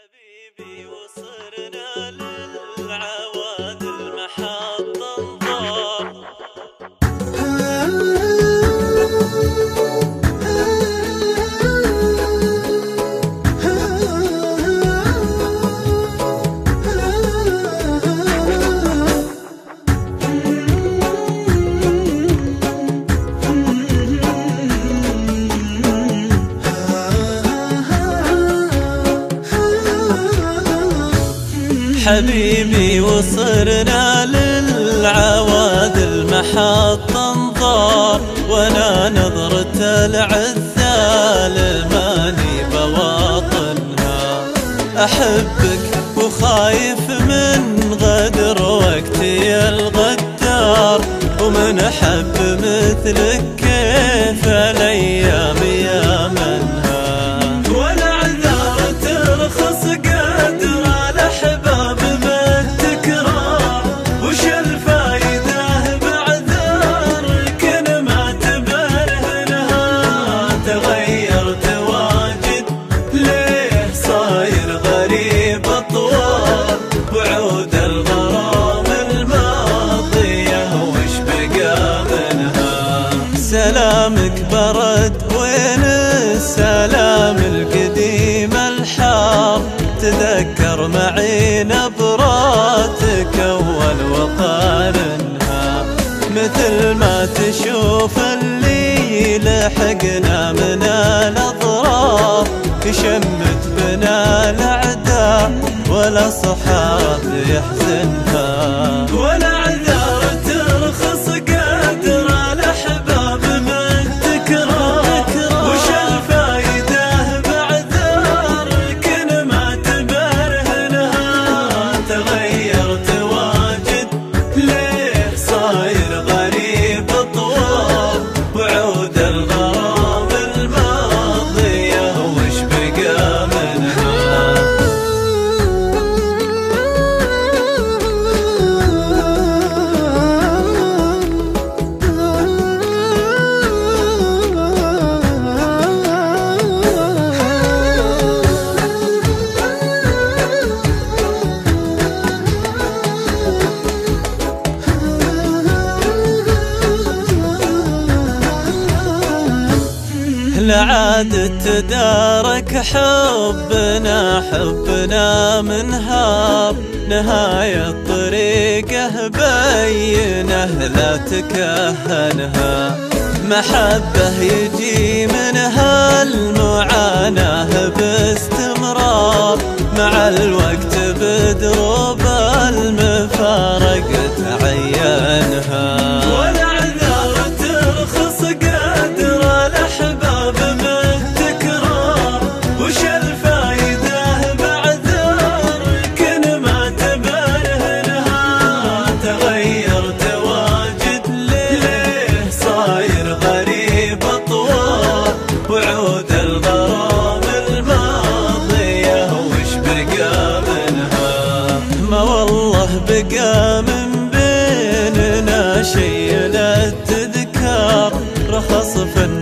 حبيبي وصرنا حبيبي وصرنا للعواد المحطة انظار وأنا نظرة العذال ماني بواطنها. أحبك وخايف من غدر وقتي الغدار ومن أحب مثلك كيف الأيام سلامك برد وين السلام القديم الحار؟ تذكر معي نبراتك أول وقارنها مثل ما تشوف اللي لحقنا من الاضرار يشمت بنا الأعداء ولا صحاب يحزنها لعاد تدارك حبنا حبنا منهار نهاية طريقه بينه لا تكهنها. محبة يجي منها المعاناة باستمرار. مع الوقت بدروب المفارق خصف